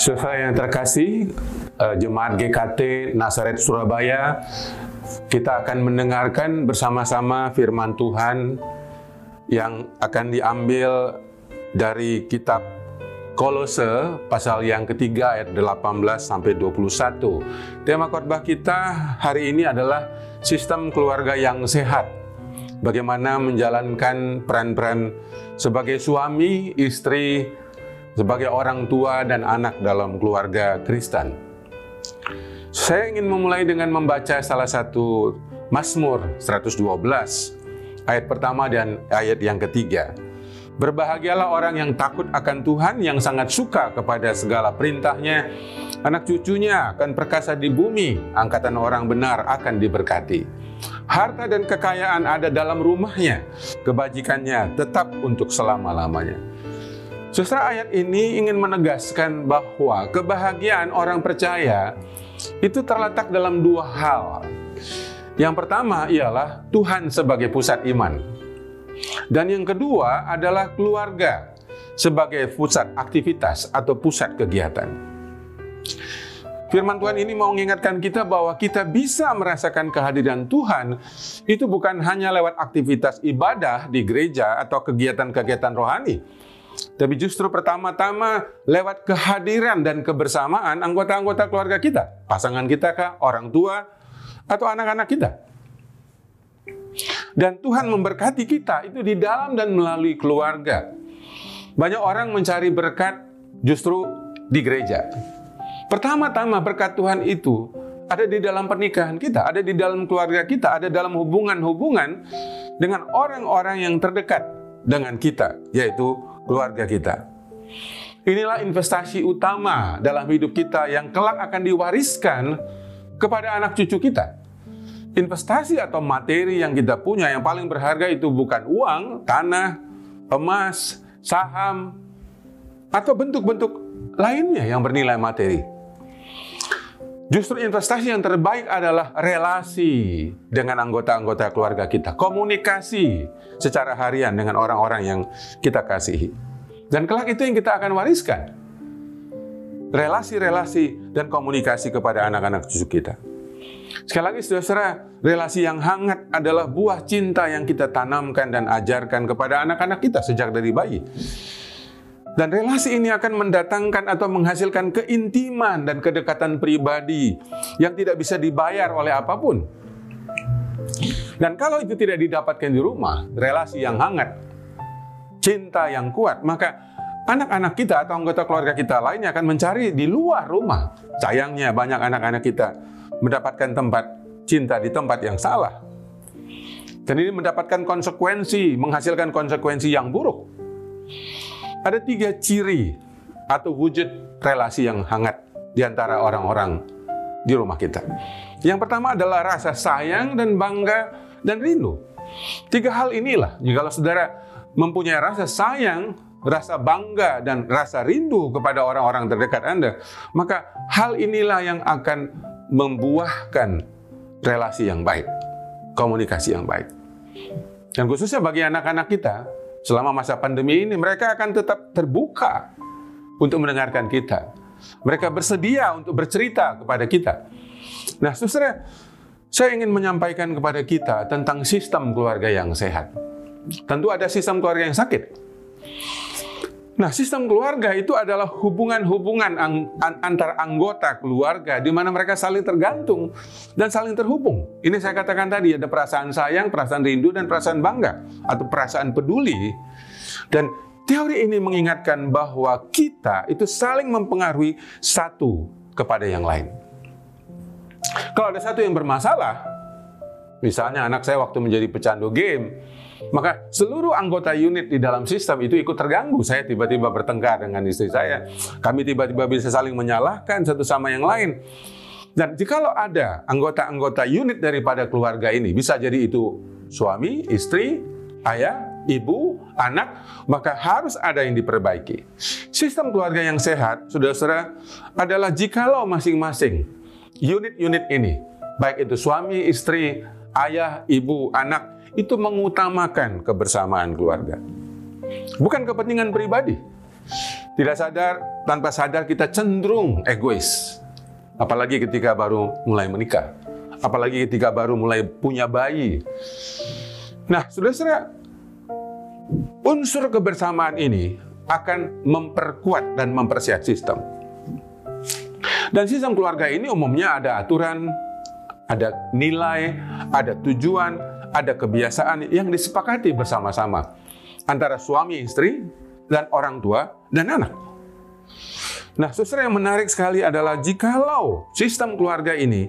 Saudara yang terkasih, eh, Jemaat GKT Nazaret Surabaya, kita akan mendengarkan bersama-sama firman Tuhan yang akan diambil dari kitab Kolose pasal yang ketiga ayat 18 sampai 21. Tema khotbah kita hari ini adalah sistem keluarga yang sehat. Bagaimana menjalankan peran-peran sebagai suami, istri, sebagai orang tua dan anak dalam keluarga Kristen. Saya ingin memulai dengan membaca salah satu Mazmur 112 ayat pertama dan ayat yang ketiga. Berbahagialah orang yang takut akan Tuhan, yang sangat suka kepada segala perintahnya. Anak cucunya akan perkasa di bumi, angkatan orang benar akan diberkati. Harta dan kekayaan ada dalam rumahnya, kebajikannya tetap untuk selama-lamanya. Saudara ayat ini ingin menegaskan bahwa kebahagiaan orang percaya itu terletak dalam dua hal. Yang pertama ialah Tuhan sebagai pusat iman. Dan yang kedua adalah keluarga sebagai pusat aktivitas atau pusat kegiatan. Firman Tuhan ini mau mengingatkan kita bahwa kita bisa merasakan kehadiran Tuhan itu bukan hanya lewat aktivitas ibadah di gereja atau kegiatan-kegiatan rohani, tapi justru pertama-tama lewat kehadiran dan kebersamaan anggota-anggota keluarga kita, pasangan kita kah, orang tua, atau anak-anak kita. Dan Tuhan memberkati kita itu di dalam dan melalui keluarga. Banyak orang mencari berkat justru di gereja. Pertama-tama berkat Tuhan itu ada di dalam pernikahan kita, ada di dalam keluarga kita, ada dalam hubungan-hubungan dengan orang-orang yang terdekat dengan kita, yaitu keluarga kita. Inilah investasi utama dalam hidup kita yang kelak akan diwariskan kepada anak cucu kita. Investasi atau materi yang kita punya yang paling berharga itu bukan uang, tanah, emas, saham, atau bentuk-bentuk lainnya yang bernilai materi. Justru investasi yang terbaik adalah relasi dengan anggota-anggota keluarga kita, komunikasi secara harian dengan orang-orang yang kita kasihi. Dan kelak itu yang kita akan wariskan. Relasi-relasi dan komunikasi kepada anak-anak cucu kita. Sekali lagi saudara, relasi yang hangat adalah buah cinta yang kita tanamkan dan ajarkan kepada anak-anak kita sejak dari bayi. Dan relasi ini akan mendatangkan atau menghasilkan keintiman dan kedekatan pribadi yang tidak bisa dibayar oleh apa pun. Dan kalau itu tidak didapatkan di rumah, relasi yang hangat, cinta yang kuat, maka anak-anak kita atau anggota keluarga kita lainnya akan mencari di luar rumah. Sayangnya banyak anak-anak kita mendapatkan tempat cinta di tempat yang salah. Dan ini mendapatkan konsekuensi, menghasilkan konsekuensi yang buruk. Ada tiga ciri atau wujud relasi yang hangat di antara orang-orang di rumah kita. Yang pertama adalah rasa sayang dan bangga dan rindu. Tiga hal inilah, jika saudara mempunyai rasa sayang, rasa bangga, dan rasa rindu kepada orang-orang terdekat Anda, maka hal inilah yang akan membuahkan relasi yang baik, komunikasi yang baik. Dan khususnya bagi anak-anak kita, selama masa pandemi ini, mereka akan tetap terbuka untuk mendengarkan kita. Mereka bersedia untuk bercerita kepada kita. Nah, saudara, saya ingin menyampaikan kepada kita tentang sistem keluarga yang sehat. Tentu ada sistem keluarga yang sakit. Nah, sistem keluarga itu adalah hubungan-hubungan ang antar anggota keluarga di mana mereka saling tergantung dan saling terhubung. Ini saya katakan tadi ada perasaan sayang, perasaan rindu dan perasaan bangga atau perasaan peduli. Dan teori ini mengingatkan bahwa kita itu saling mempengaruhi satu kepada yang lain. Kalau ada satu yang bermasalah, misalnya anak saya waktu menjadi pecandu game, maka seluruh anggota unit di dalam sistem itu ikut terganggu. Saya tiba-tiba bertengkar dengan istri saya. Kami tiba-tiba bisa saling menyalahkan satu sama yang lain. Dan jikalau ada anggota-anggota unit daripada keluarga ini, bisa jadi itu suami, istri, ayah, ibu, anak, maka harus ada yang diperbaiki. Sistem keluarga yang sehat, saudara-saudara, adalah jikalau masing-masing unit-unit ini, baik itu suami, istri, ayah, ibu, anak, itu mengutamakan kebersamaan keluarga. Bukan kepentingan pribadi. Tidak sadar, tanpa sadar kita cenderung egois. Apalagi ketika baru mulai menikah. Apalagi ketika baru mulai punya bayi. Nah, saudara-saudara, unsur kebersamaan ini akan memperkuat dan mempersiap sistem. Dan sistem keluarga ini umumnya ada aturan, ada nilai, ada tujuan, ada kebiasaan yang disepakati bersama-sama antara suami istri dan orang tua dan anak. Nah, saudara yang menarik sekali adalah jikalau sistem keluarga ini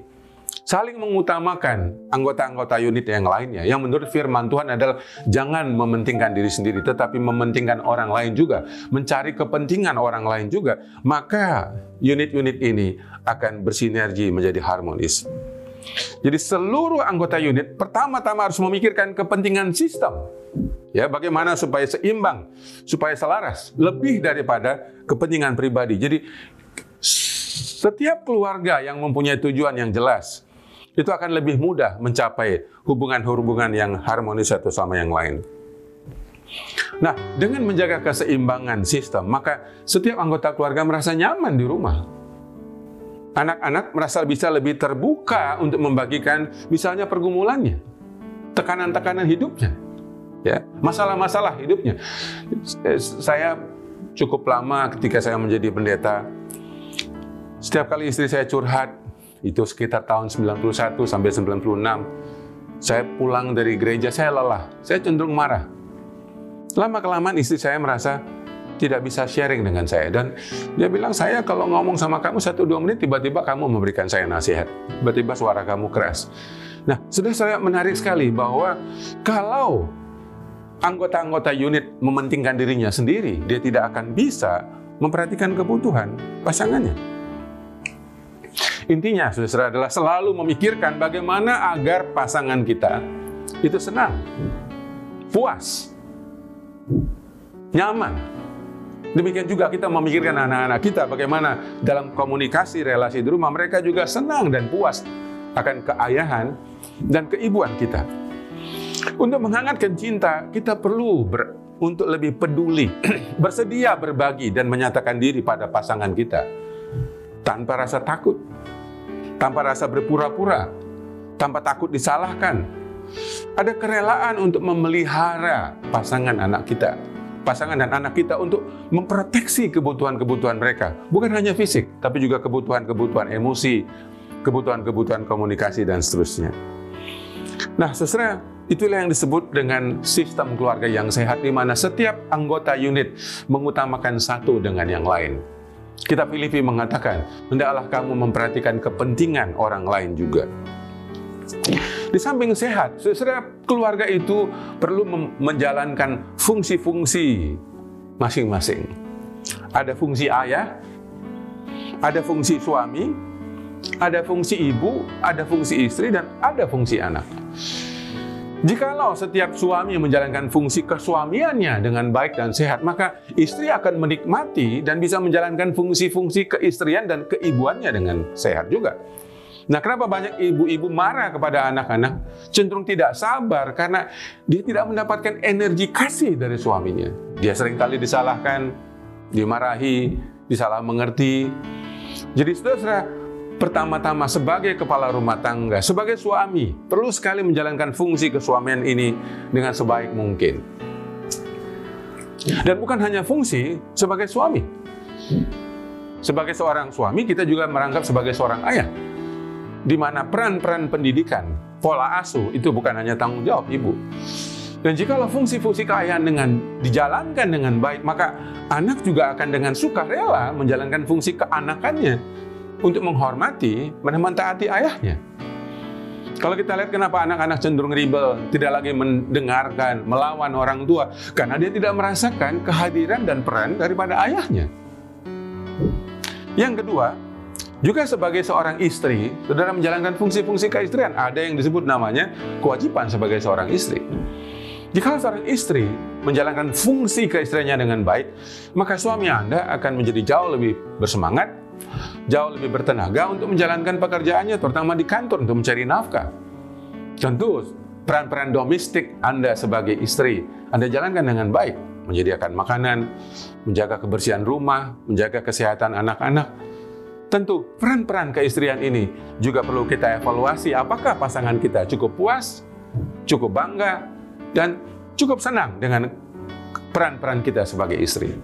saling mengutamakan anggota-anggota unit yang lainnya, yang menurut firman Tuhan adalah jangan mementingkan diri sendiri, tetapi mementingkan orang lain juga, mencari kepentingan orang lain juga, maka unit-unit ini akan bersinergi menjadi harmonis. Jadi seluruh anggota unit pertama-tama harus memikirkan kepentingan sistem. Ya, bagaimana supaya seimbang, supaya selaras, lebih daripada kepentingan pribadi. Jadi setiap keluarga yang mempunyai tujuan yang jelas, itu akan lebih mudah mencapai hubungan-hubungan yang harmonis satu sama yang lain. Nah, dengan menjaga keseimbangan sistem, maka setiap anggota keluarga merasa nyaman di rumah anak-anak merasa bisa lebih terbuka untuk membagikan misalnya pergumulannya, tekanan-tekanan hidupnya, ya masalah-masalah hidupnya. Saya cukup lama ketika saya menjadi pendeta, setiap kali istri saya curhat, itu sekitar tahun 91 sampai 96, saya pulang dari gereja, saya lelah, saya cenderung marah. Lama-kelamaan istri saya merasa, tidak bisa sharing dengan saya. Dan dia bilang, saya kalau ngomong sama kamu satu dua menit, tiba-tiba kamu memberikan saya nasihat. Tiba-tiba suara kamu keras. Nah, sudah saya menarik sekali bahwa kalau anggota-anggota unit mementingkan dirinya sendiri, dia tidak akan bisa memperhatikan kebutuhan pasangannya. Intinya, saudara adalah selalu memikirkan bagaimana agar pasangan kita itu senang, puas, nyaman, Demikian juga kita memikirkan anak-anak kita bagaimana dalam komunikasi relasi di rumah mereka juga senang dan puas akan keayahan dan keibuan kita. Untuk menghangatkan cinta, kita perlu ber, untuk lebih peduli, bersedia berbagi dan menyatakan diri pada pasangan kita tanpa rasa takut, tanpa rasa berpura-pura, tanpa takut disalahkan. Ada kerelaan untuk memelihara pasangan anak kita pasangan dan anak kita untuk memproteksi kebutuhan-kebutuhan mereka. Bukan hanya fisik, tapi juga kebutuhan-kebutuhan emosi, kebutuhan-kebutuhan komunikasi, dan seterusnya. Nah, saudara, itulah yang disebut dengan sistem keluarga yang sehat, di mana setiap anggota unit mengutamakan satu dengan yang lain. Kita Filipi mengatakan, hendaklah kamu memperhatikan kepentingan orang lain juga. Di samping sehat, setiap keluarga itu perlu menjalankan fungsi-fungsi masing-masing. Ada fungsi ayah, ada fungsi suami, ada fungsi ibu, ada fungsi istri, dan ada fungsi anak. Jikalau setiap suami menjalankan fungsi kesuamiannya dengan baik dan sehat, maka istri akan menikmati dan bisa menjalankan fungsi-fungsi keistrian dan keibuannya dengan sehat juga. Nah, kenapa banyak ibu-ibu marah kepada anak-anak? Cenderung tidak sabar karena dia tidak mendapatkan energi kasih dari suaminya. Dia sering kali disalahkan, dimarahi, disalah mengerti. Jadi saudara, pertama-tama sebagai kepala rumah tangga, sebagai suami, perlu sekali menjalankan fungsi kesuamian ini dengan sebaik mungkin. Dan bukan hanya fungsi sebagai suami. Sebagai seorang suami, kita juga merangkap sebagai seorang ayah di mana peran-peran pendidikan, pola asuh itu bukan hanya tanggung jawab ibu. Dan jikalau fungsi-fungsi keayahan dengan dijalankan dengan baik, maka anak juga akan dengan suka rela menjalankan fungsi keanakannya untuk menghormati, mentaati ayahnya. Kalau kita lihat kenapa anak-anak cenderung ribel, tidak lagi mendengarkan, melawan orang tua, karena dia tidak merasakan kehadiran dan peran daripada ayahnya. Yang kedua, juga sebagai seorang istri, saudara menjalankan fungsi-fungsi keistrian. Ada yang disebut namanya kewajiban sebagai seorang istri. Jika seorang istri menjalankan fungsi keistriannya dengan baik, maka suami Anda akan menjadi jauh lebih bersemangat, jauh lebih bertenaga untuk menjalankan pekerjaannya, terutama di kantor untuk mencari nafkah. Tentu, peran-peran domestik Anda sebagai istri, Anda jalankan dengan baik, menyediakan makanan, menjaga kebersihan rumah, menjaga kesehatan anak-anak, Tentu peran-peran keistrian ini juga perlu kita evaluasi apakah pasangan kita cukup puas, cukup bangga, dan cukup senang dengan peran-peran kita sebagai istri.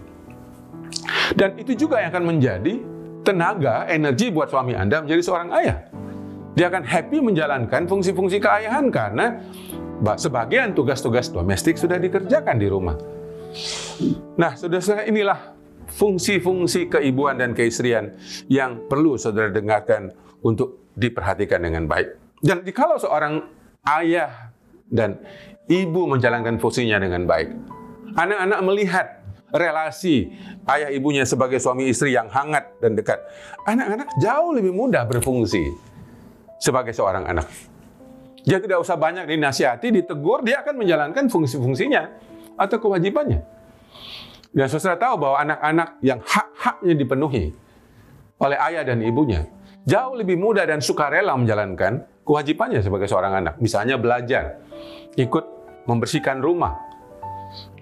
Dan itu juga yang akan menjadi tenaga, energi buat suami Anda menjadi seorang ayah. Dia akan happy menjalankan fungsi-fungsi keayahan karena sebagian tugas-tugas domestik sudah dikerjakan di rumah. Nah, saudara-saudara inilah fungsi-fungsi keibuan dan keistrian yang perlu saudara dengarkan untuk diperhatikan dengan baik. Dan jikalau seorang ayah dan ibu menjalankan fungsinya dengan baik, anak-anak melihat relasi ayah ibunya sebagai suami istri yang hangat dan dekat, anak-anak jauh lebih mudah berfungsi sebagai seorang anak. Dia tidak usah banyak dinasihati, ditegur, dia akan menjalankan fungsi-fungsinya atau kewajibannya. Dan saudara tahu bahwa anak-anak yang hak-haknya dipenuhi oleh ayah dan ibunya, jauh lebih mudah dan sukarela menjalankan kewajibannya sebagai seorang anak. Misalnya belajar, ikut membersihkan rumah,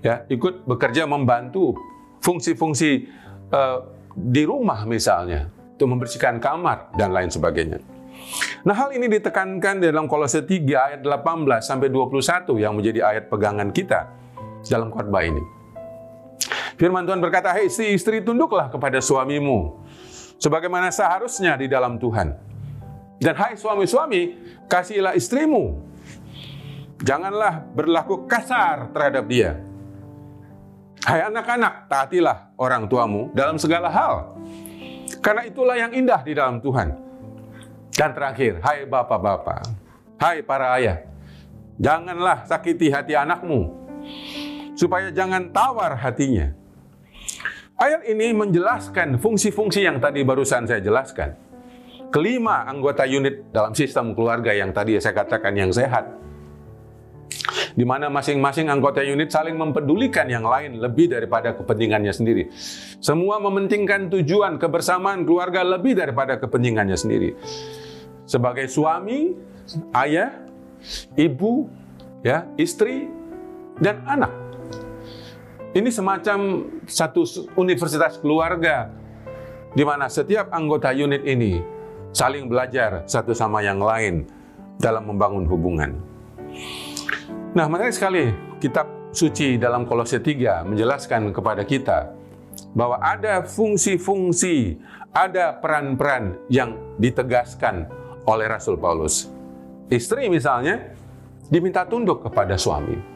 ya, ikut bekerja membantu fungsi-fungsi uh, di rumah misalnya, untuk membersihkan kamar dan lain sebagainya. Nah, hal ini ditekankan dalam Kolose 3 ayat 18 sampai 21 yang menjadi ayat pegangan kita dalam khotbah ini. Firman Tuhan berkata, "Hei si istri, tunduklah kepada suamimu sebagaimana seharusnya di dalam Tuhan." Dan hai suami-suami, kasihilah istrimu. Janganlah berlaku kasar terhadap dia. Hai anak-anak, taatilah orang tuamu dalam segala hal. Karena itulah yang indah di dalam Tuhan. Dan terakhir, hai bapak-bapak, hai para ayah, janganlah sakiti hati anakmu, supaya jangan tawar hatinya Ayat ini menjelaskan fungsi-fungsi yang tadi barusan saya jelaskan. Kelima anggota unit dalam sistem keluarga yang tadi saya katakan yang sehat. Di mana masing-masing anggota unit saling mempedulikan yang lain lebih daripada kepentingannya sendiri. Semua mementingkan tujuan kebersamaan keluarga lebih daripada kepentingannya sendiri. Sebagai suami, ayah, ibu, ya, istri, dan anak ini semacam satu universitas keluarga di mana setiap anggota unit ini saling belajar satu sama yang lain dalam membangun hubungan. Nah, menarik sekali kitab suci dalam Kolose 3 menjelaskan kepada kita bahwa ada fungsi-fungsi, ada peran-peran yang ditegaskan oleh Rasul Paulus. Istri misalnya diminta tunduk kepada suami.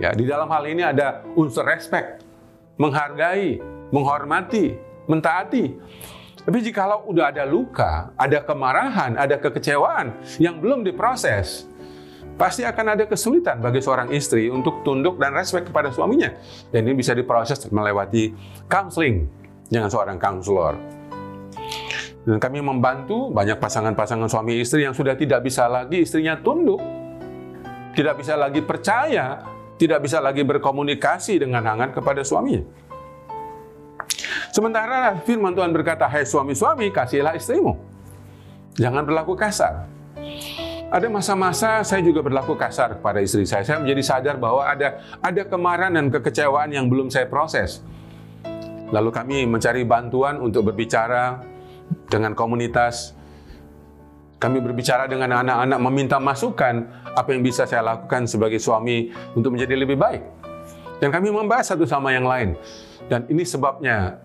Ya, di dalam hal ini ada unsur respect, menghargai, menghormati, mentaati. Tapi jikalau udah ada luka, ada kemarahan, ada kekecewaan yang belum diproses, pasti akan ada kesulitan bagi seorang istri untuk tunduk dan respect kepada suaminya. Dan ini bisa diproses melewati counseling dengan seorang counselor. Dan kami membantu banyak pasangan-pasangan suami istri yang sudah tidak bisa lagi istrinya tunduk, tidak bisa lagi percaya tidak bisa lagi berkomunikasi dengan hangat kepada suaminya. Sementara firman Tuhan berkata, hai suami-suami, kasihilah istrimu. Jangan berlaku kasar. Ada masa-masa saya juga berlaku kasar kepada istri saya. Saya menjadi sadar bahwa ada ada kemarahan dan kekecewaan yang belum saya proses. Lalu kami mencari bantuan untuk berbicara dengan komunitas. Kami berbicara dengan anak-anak meminta masukan apa yang bisa saya lakukan sebagai suami untuk menjadi lebih baik. Dan kami membahas satu sama yang lain. Dan ini sebabnya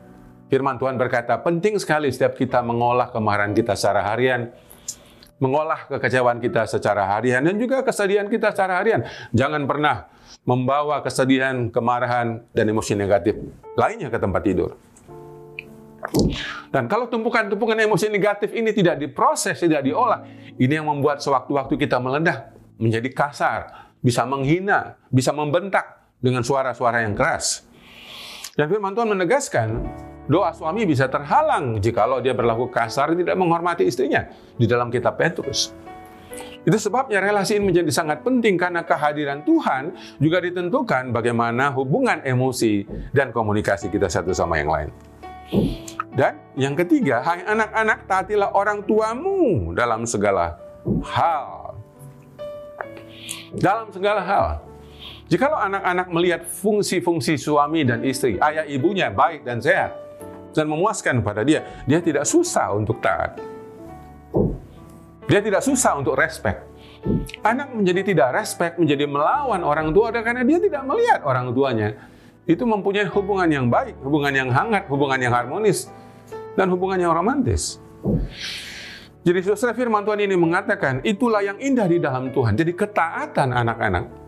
firman Tuhan berkata, penting sekali setiap kita mengolah kemarahan kita secara harian, mengolah kekecewaan kita secara harian dan juga kesedihan kita secara harian. Jangan pernah membawa kesedihan, kemarahan, dan emosi negatif lainnya ke tempat tidur. Dan kalau tumpukan-tumpukan emosi negatif ini tidak diproses, tidak diolah, ini yang membuat sewaktu-waktu kita meledak, menjadi kasar, bisa menghina, bisa membentak dengan suara-suara yang keras. Dan firman Tuhan menegaskan, Doa suami bisa terhalang jikalau dia berlaku kasar tidak menghormati istrinya di dalam kitab Petrus. Itu sebabnya relasi ini menjadi sangat penting karena kehadiran Tuhan juga ditentukan bagaimana hubungan emosi dan komunikasi kita satu sama yang lain. Dan yang ketiga, hai anak-anak taatilah orang tuamu dalam segala hal. Dalam segala hal. Jikalau anak-anak melihat fungsi-fungsi suami dan istri, ayah ibunya baik dan sehat, dan memuaskan pada dia, dia tidak susah untuk taat. Dia tidak susah untuk respect. Anak menjadi tidak respect, menjadi melawan orang tua karena dia tidak melihat orang tuanya. Itu mempunyai hubungan yang baik, hubungan yang hangat, hubungan yang harmonis, dan hubungan yang romantis. Jadi saudara firman Tuhan ini mengatakan, itulah yang indah di dalam Tuhan. Jadi ketaatan anak-anak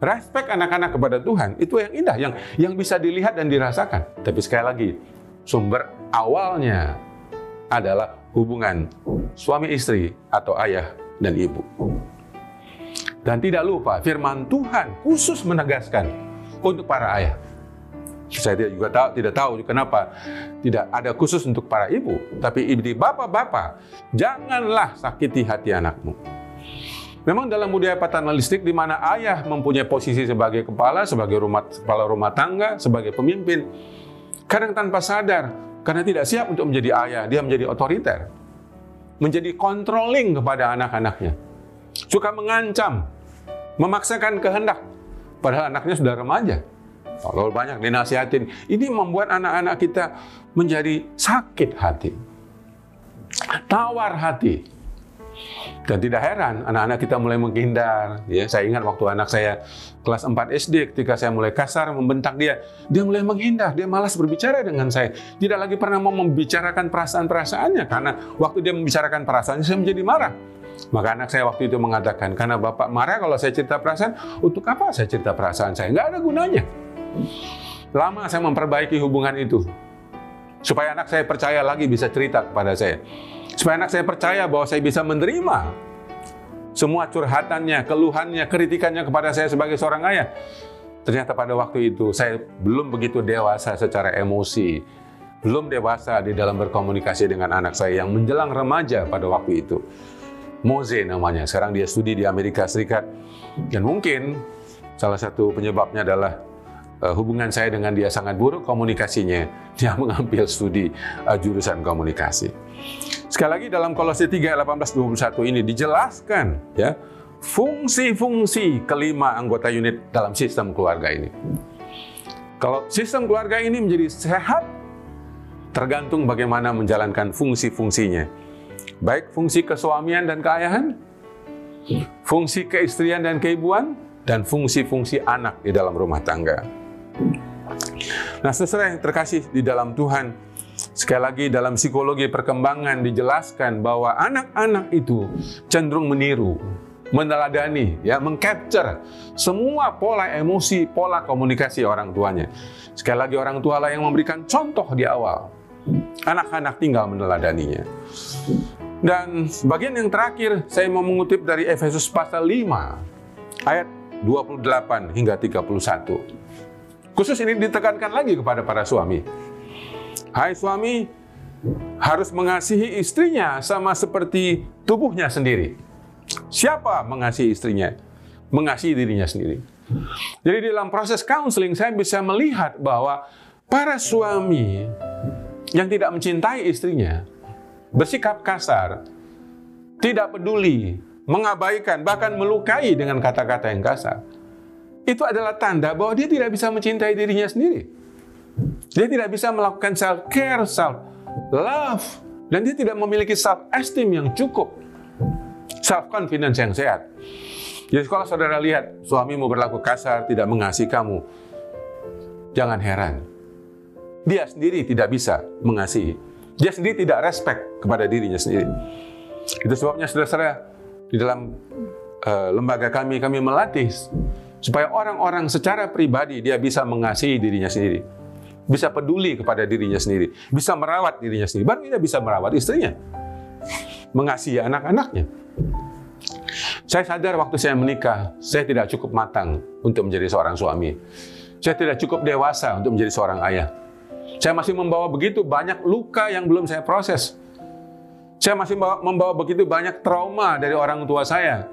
respect anak-anak kepada Tuhan itu yang indah, yang yang bisa dilihat dan dirasakan. Tapi sekali lagi, sumber awalnya adalah hubungan suami istri atau ayah dan ibu. Dan tidak lupa firman Tuhan khusus menegaskan untuk para ayah. Saya tidak juga tahu, tidak tahu kenapa tidak ada khusus untuk para ibu, tapi ibu bapak-bapak, janganlah sakiti hati anakmu. Memang dalam budaya paternalistik di mana ayah mempunyai posisi sebagai kepala, sebagai rumah, kepala rumah tangga, sebagai pemimpin, kadang tanpa sadar, karena tidak siap untuk menjadi ayah, dia menjadi otoriter. Menjadi controlling kepada anak-anaknya. Suka mengancam, memaksakan kehendak, padahal anaknya sudah remaja. Kalau banyak dinasihatin, ini membuat anak-anak kita menjadi sakit hati, tawar hati, dan tidak heran, anak-anak kita mulai menghindar. Ya, saya ingat waktu anak saya kelas 4 SD, ketika saya mulai kasar membentak dia, dia mulai menghindar, dia malas berbicara dengan saya. Tidak lagi pernah mau membicarakan perasaan-perasaannya, karena waktu dia membicarakan perasaannya, saya menjadi marah. Maka anak saya waktu itu mengatakan, karena bapak marah kalau saya cerita perasaan, untuk apa saya cerita perasaan saya? Nggak ada gunanya. Lama saya memperbaiki hubungan itu. Supaya anak saya percaya lagi bisa cerita kepada saya. Supaya anak saya percaya bahwa saya bisa menerima semua curhatannya, keluhannya, kritikannya kepada saya sebagai seorang ayah. Ternyata pada waktu itu saya belum begitu dewasa secara emosi, belum dewasa di dalam berkomunikasi dengan anak saya yang menjelang remaja pada waktu itu. Moze namanya, sekarang dia studi di Amerika Serikat. Dan mungkin salah satu penyebabnya adalah uh, hubungan saya dengan dia sangat buruk komunikasinya. Dia mengambil studi uh, jurusan komunikasi. Sekali lagi dalam Kolose 3 18 21 ini dijelaskan ya fungsi-fungsi kelima anggota unit dalam sistem keluarga ini. Kalau sistem keluarga ini menjadi sehat tergantung bagaimana menjalankan fungsi-fungsinya. Baik fungsi kesuamian dan keayahan, fungsi keistrian dan keibuan, dan fungsi-fungsi anak di dalam rumah tangga. Nah, sesuai yang terkasih di dalam Tuhan, sekali lagi dalam psikologi perkembangan dijelaskan bahwa anak-anak itu cenderung meniru, meneladani, ya, mengcapture semua pola emosi, pola komunikasi orang tuanya. Sekali lagi orang tua lah yang memberikan contoh di awal. Anak-anak tinggal meneladaninya. Dan bagian yang terakhir saya mau mengutip dari Efesus pasal 5 ayat 28 hingga 31. Khusus ini ditekankan lagi kepada para suami. Hai suami, harus mengasihi istrinya sama seperti tubuhnya sendiri. Siapa mengasihi istrinya? Mengasihi dirinya sendiri. Jadi dalam proses counseling saya bisa melihat bahwa para suami yang tidak mencintai istrinya bersikap kasar, tidak peduli, mengabaikan, bahkan melukai dengan kata-kata yang kasar, itu adalah tanda bahwa dia tidak bisa mencintai dirinya sendiri. Dia tidak bisa melakukan self-care, self-love, dan dia tidak memiliki self-esteem yang cukup. Self-confidence yang sehat. Jadi kalau saudara lihat suamimu berlaku kasar, tidak mengasihi kamu, jangan heran. Dia sendiri tidak bisa mengasihi. Dia sendiri tidak respect kepada dirinya sendiri. Itu sebabnya saudara-saudara, di dalam uh, lembaga kami, kami melatih supaya orang-orang secara pribadi dia bisa mengasihi dirinya sendiri. Bisa peduli kepada dirinya sendiri. Bisa merawat dirinya sendiri. Baru dia bisa merawat istrinya. Mengasihi anak-anaknya. Saya sadar waktu saya menikah, saya tidak cukup matang untuk menjadi seorang suami. Saya tidak cukup dewasa untuk menjadi seorang ayah. Saya masih membawa begitu banyak luka yang belum saya proses. Saya masih membawa begitu banyak trauma dari orang tua saya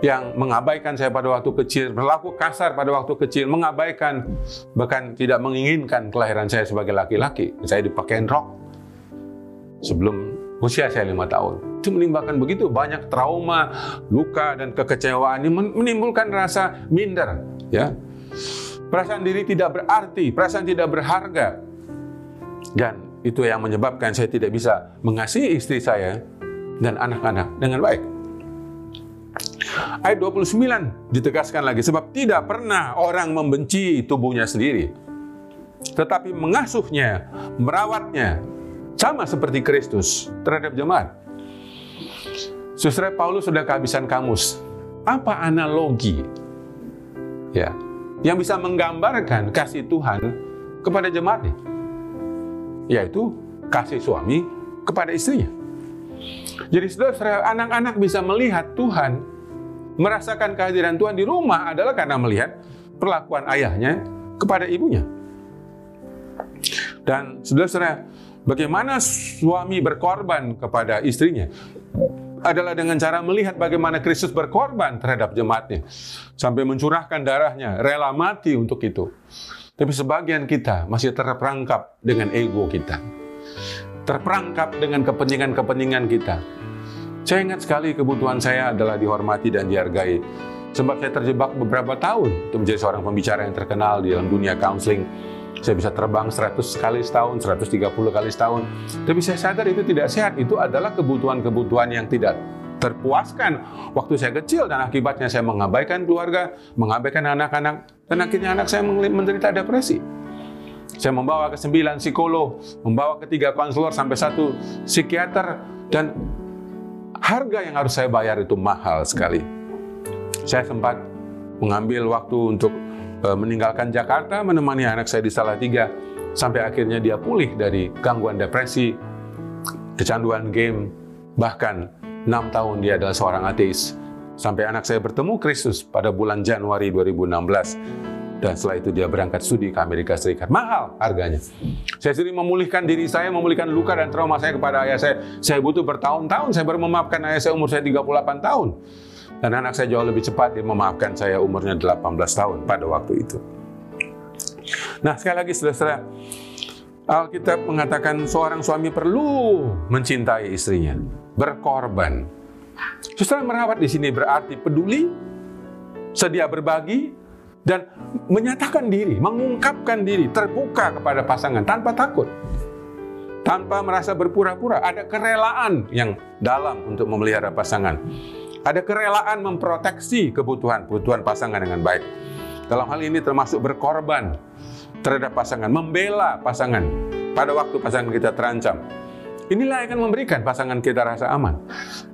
yang mengabaikan saya pada waktu kecil, berlaku kasar pada waktu kecil, mengabaikan, bahkan tidak menginginkan kelahiran saya sebagai laki-laki. Saya dipakai rok sebelum usia saya lima tahun. Itu menimbulkan begitu banyak trauma, luka, dan kekecewaan ini menimbulkan rasa minder. ya Perasaan diri tidak berarti, perasaan tidak berharga, dan itu yang menyebabkan saya tidak bisa mengasihi istri saya dan anak-anak dengan baik. Ayat 29 ditegaskan lagi, sebab tidak pernah orang membenci tubuhnya sendiri, tetapi mengasuhnya, merawatnya, sama seperti Kristus terhadap jemaat. Saudara Paulus sudah kehabisan kamus. Apa analogi ya yang bisa menggambarkan kasih Tuhan kepada jemaatnya? Yaitu kasih suami kepada istrinya. Jadi saudara, anak-anak bisa melihat Tuhan, merasakan kehadiran Tuhan di rumah adalah karena melihat perlakuan ayahnya kepada ibunya. Dan saudara-saudara, bagaimana suami berkorban kepada istrinya adalah dengan cara melihat bagaimana Kristus berkorban terhadap jemaatnya sampai mencurahkan darahnya, rela mati untuk itu. Tapi sebagian kita masih terperangkap dengan ego kita. Terperangkap dengan kepentingan-kepentingan kita. Saya ingat sekali kebutuhan saya adalah dihormati dan dihargai. Sebab saya terjebak beberapa tahun untuk menjadi seorang pembicara yang terkenal di dalam dunia counseling. Saya bisa terbang 100 kali setahun, 130 kali setahun. Tapi saya sadar itu tidak sehat. Itu adalah kebutuhan-kebutuhan yang tidak terpuaskan waktu saya kecil dan akibatnya saya mengabaikan keluarga, mengabaikan anak-anak dan akhirnya anak saya menderita depresi. Saya membawa ke sembilan psikolog, membawa ke tiga konselor sampai satu psikiater dan harga yang harus saya bayar itu mahal sekali. Saya sempat mengambil waktu untuk eh, meninggalkan Jakarta menemani anak saya di Salatiga sampai akhirnya dia pulih dari gangguan depresi, kecanduan game, bahkan Enam tahun dia adalah seorang ateis. Sampai anak saya bertemu Kristus pada bulan Januari 2016. Dan setelah itu dia berangkat studi ke Amerika Serikat. Mahal harganya. Saya sendiri memulihkan diri saya, memulihkan luka dan trauma saya kepada ayah saya. Saya butuh bertahun-tahun, saya baru memaafkan ayah saya umur saya 38 tahun. Dan anak saya jauh lebih cepat, dia memaafkan saya umurnya 18 tahun pada waktu itu. Nah, sekali lagi saudara-saudara, Alkitab mengatakan seorang suami perlu mencintai istrinya berkorban. Saudara merawat di sini berarti peduli, sedia berbagi, dan menyatakan diri, mengungkapkan diri, terbuka kepada pasangan tanpa takut. Tanpa merasa berpura-pura, ada kerelaan yang dalam untuk memelihara pasangan. Ada kerelaan memproteksi kebutuhan-kebutuhan pasangan dengan baik. Dalam hal ini termasuk berkorban terhadap pasangan, membela pasangan pada waktu pasangan kita terancam Inilah yang akan memberikan pasangan kita rasa aman.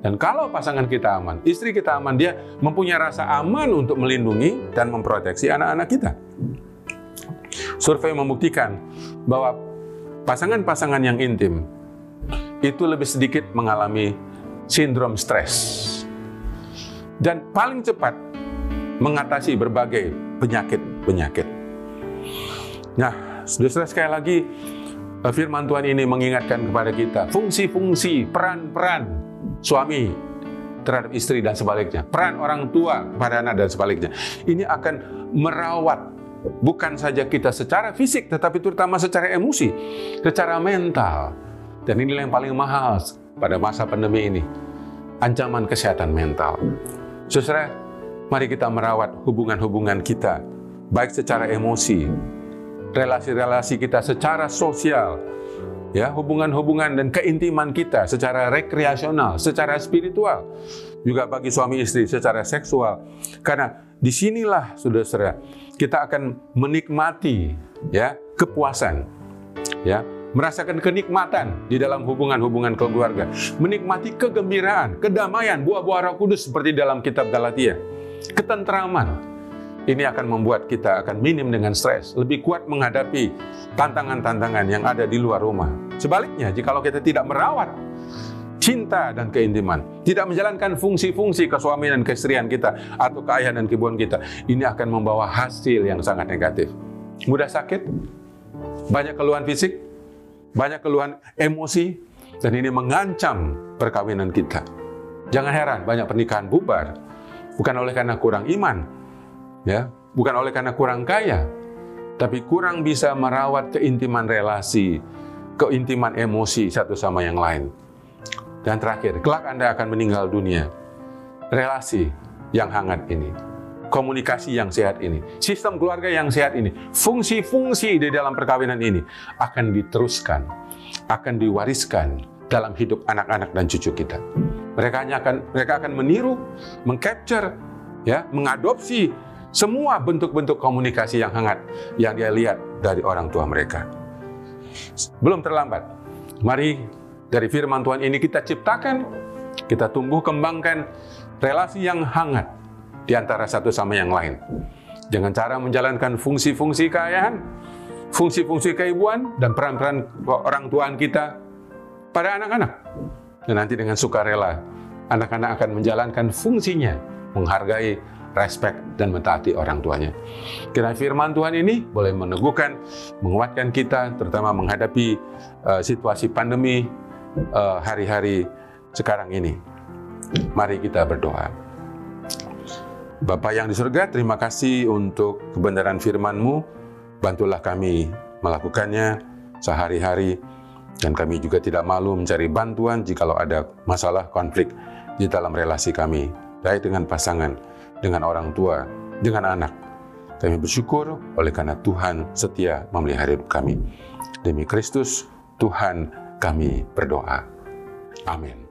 Dan kalau pasangan kita aman, istri kita aman, dia mempunyai rasa aman untuk melindungi dan memproteksi anak-anak kita. Survei membuktikan bahwa pasangan-pasangan yang intim itu lebih sedikit mengalami sindrom stres. Dan paling cepat mengatasi berbagai penyakit-penyakit. Nah, sudah sekali lagi, firman Tuhan ini mengingatkan kepada kita fungsi-fungsi, peran-peran suami terhadap istri dan sebaliknya. Peran orang tua kepada anak dan sebaliknya. Ini akan merawat bukan saja kita secara fisik tetapi terutama secara emosi, secara mental. Dan inilah yang paling mahal pada masa pandemi ini, ancaman kesehatan mental. Saudara, mari kita merawat hubungan-hubungan kita, baik secara emosi, relasi-relasi kita secara sosial, ya hubungan-hubungan dan keintiman kita secara rekreasional, secara spiritual, juga bagi suami istri secara seksual. Karena di sinilah saudara-saudara kita akan menikmati ya kepuasan, ya merasakan kenikmatan di dalam hubungan-hubungan keluarga, menikmati kegembiraan, kedamaian, buah-buah Roh Kudus seperti dalam kitab Galatia, ketentraman. Ini akan membuat kita akan minim dengan stres, lebih kuat menghadapi tantangan-tantangan yang ada di luar rumah. Sebaliknya, jikalau kita tidak merawat cinta dan keintiman, tidak menjalankan fungsi-fungsi kesuamian dan keistrian kita atau keayaan dan kebuan kita, ini akan membawa hasil yang sangat negatif. Mudah sakit, banyak keluhan fisik, banyak keluhan emosi, dan ini mengancam perkawinan kita. Jangan heran, banyak pernikahan bubar, bukan oleh karena kurang iman, ya bukan oleh karena kurang kaya, tapi kurang bisa merawat keintiman relasi, keintiman emosi satu sama yang lain. Dan terakhir, kelak Anda akan meninggal dunia. Relasi yang hangat ini, komunikasi yang sehat ini, sistem keluarga yang sehat ini, fungsi-fungsi di dalam perkawinan ini akan diteruskan, akan diwariskan dalam hidup anak-anak dan cucu kita. Mereka hanya akan mereka akan meniru, mengcapture, ya, mengadopsi semua bentuk-bentuk komunikasi yang hangat yang dia lihat dari orang tua mereka. Belum terlambat. Mari dari firman Tuhan ini kita ciptakan, kita tumbuh kembangkan relasi yang hangat di antara satu sama yang lain. Dengan cara menjalankan fungsi-fungsi keayaan, fungsi-fungsi keibuan, dan peran-peran orang tuaan kita pada anak-anak. Dan nanti dengan sukarela, anak-anak akan menjalankan fungsinya, menghargai respect dan mentaati orang tuanya. Kiranya firman Tuhan ini boleh meneguhkan, menguatkan kita, terutama menghadapi uh, situasi pandemi uh, hari-hari sekarang ini. Mari kita berdoa. Bapak yang di surga, terima kasih untuk kebenaran firman-Mu. Bantulah kami melakukannya sehari-hari dan kami juga tidak malu mencari bantuan jikalau ada masalah konflik di dalam relasi kami, baik dengan pasangan, dengan orang tua, dengan anak. Kami bersyukur oleh karena Tuhan setia memelihara hidup kami. Demi Kristus, Tuhan kami berdoa. Amin.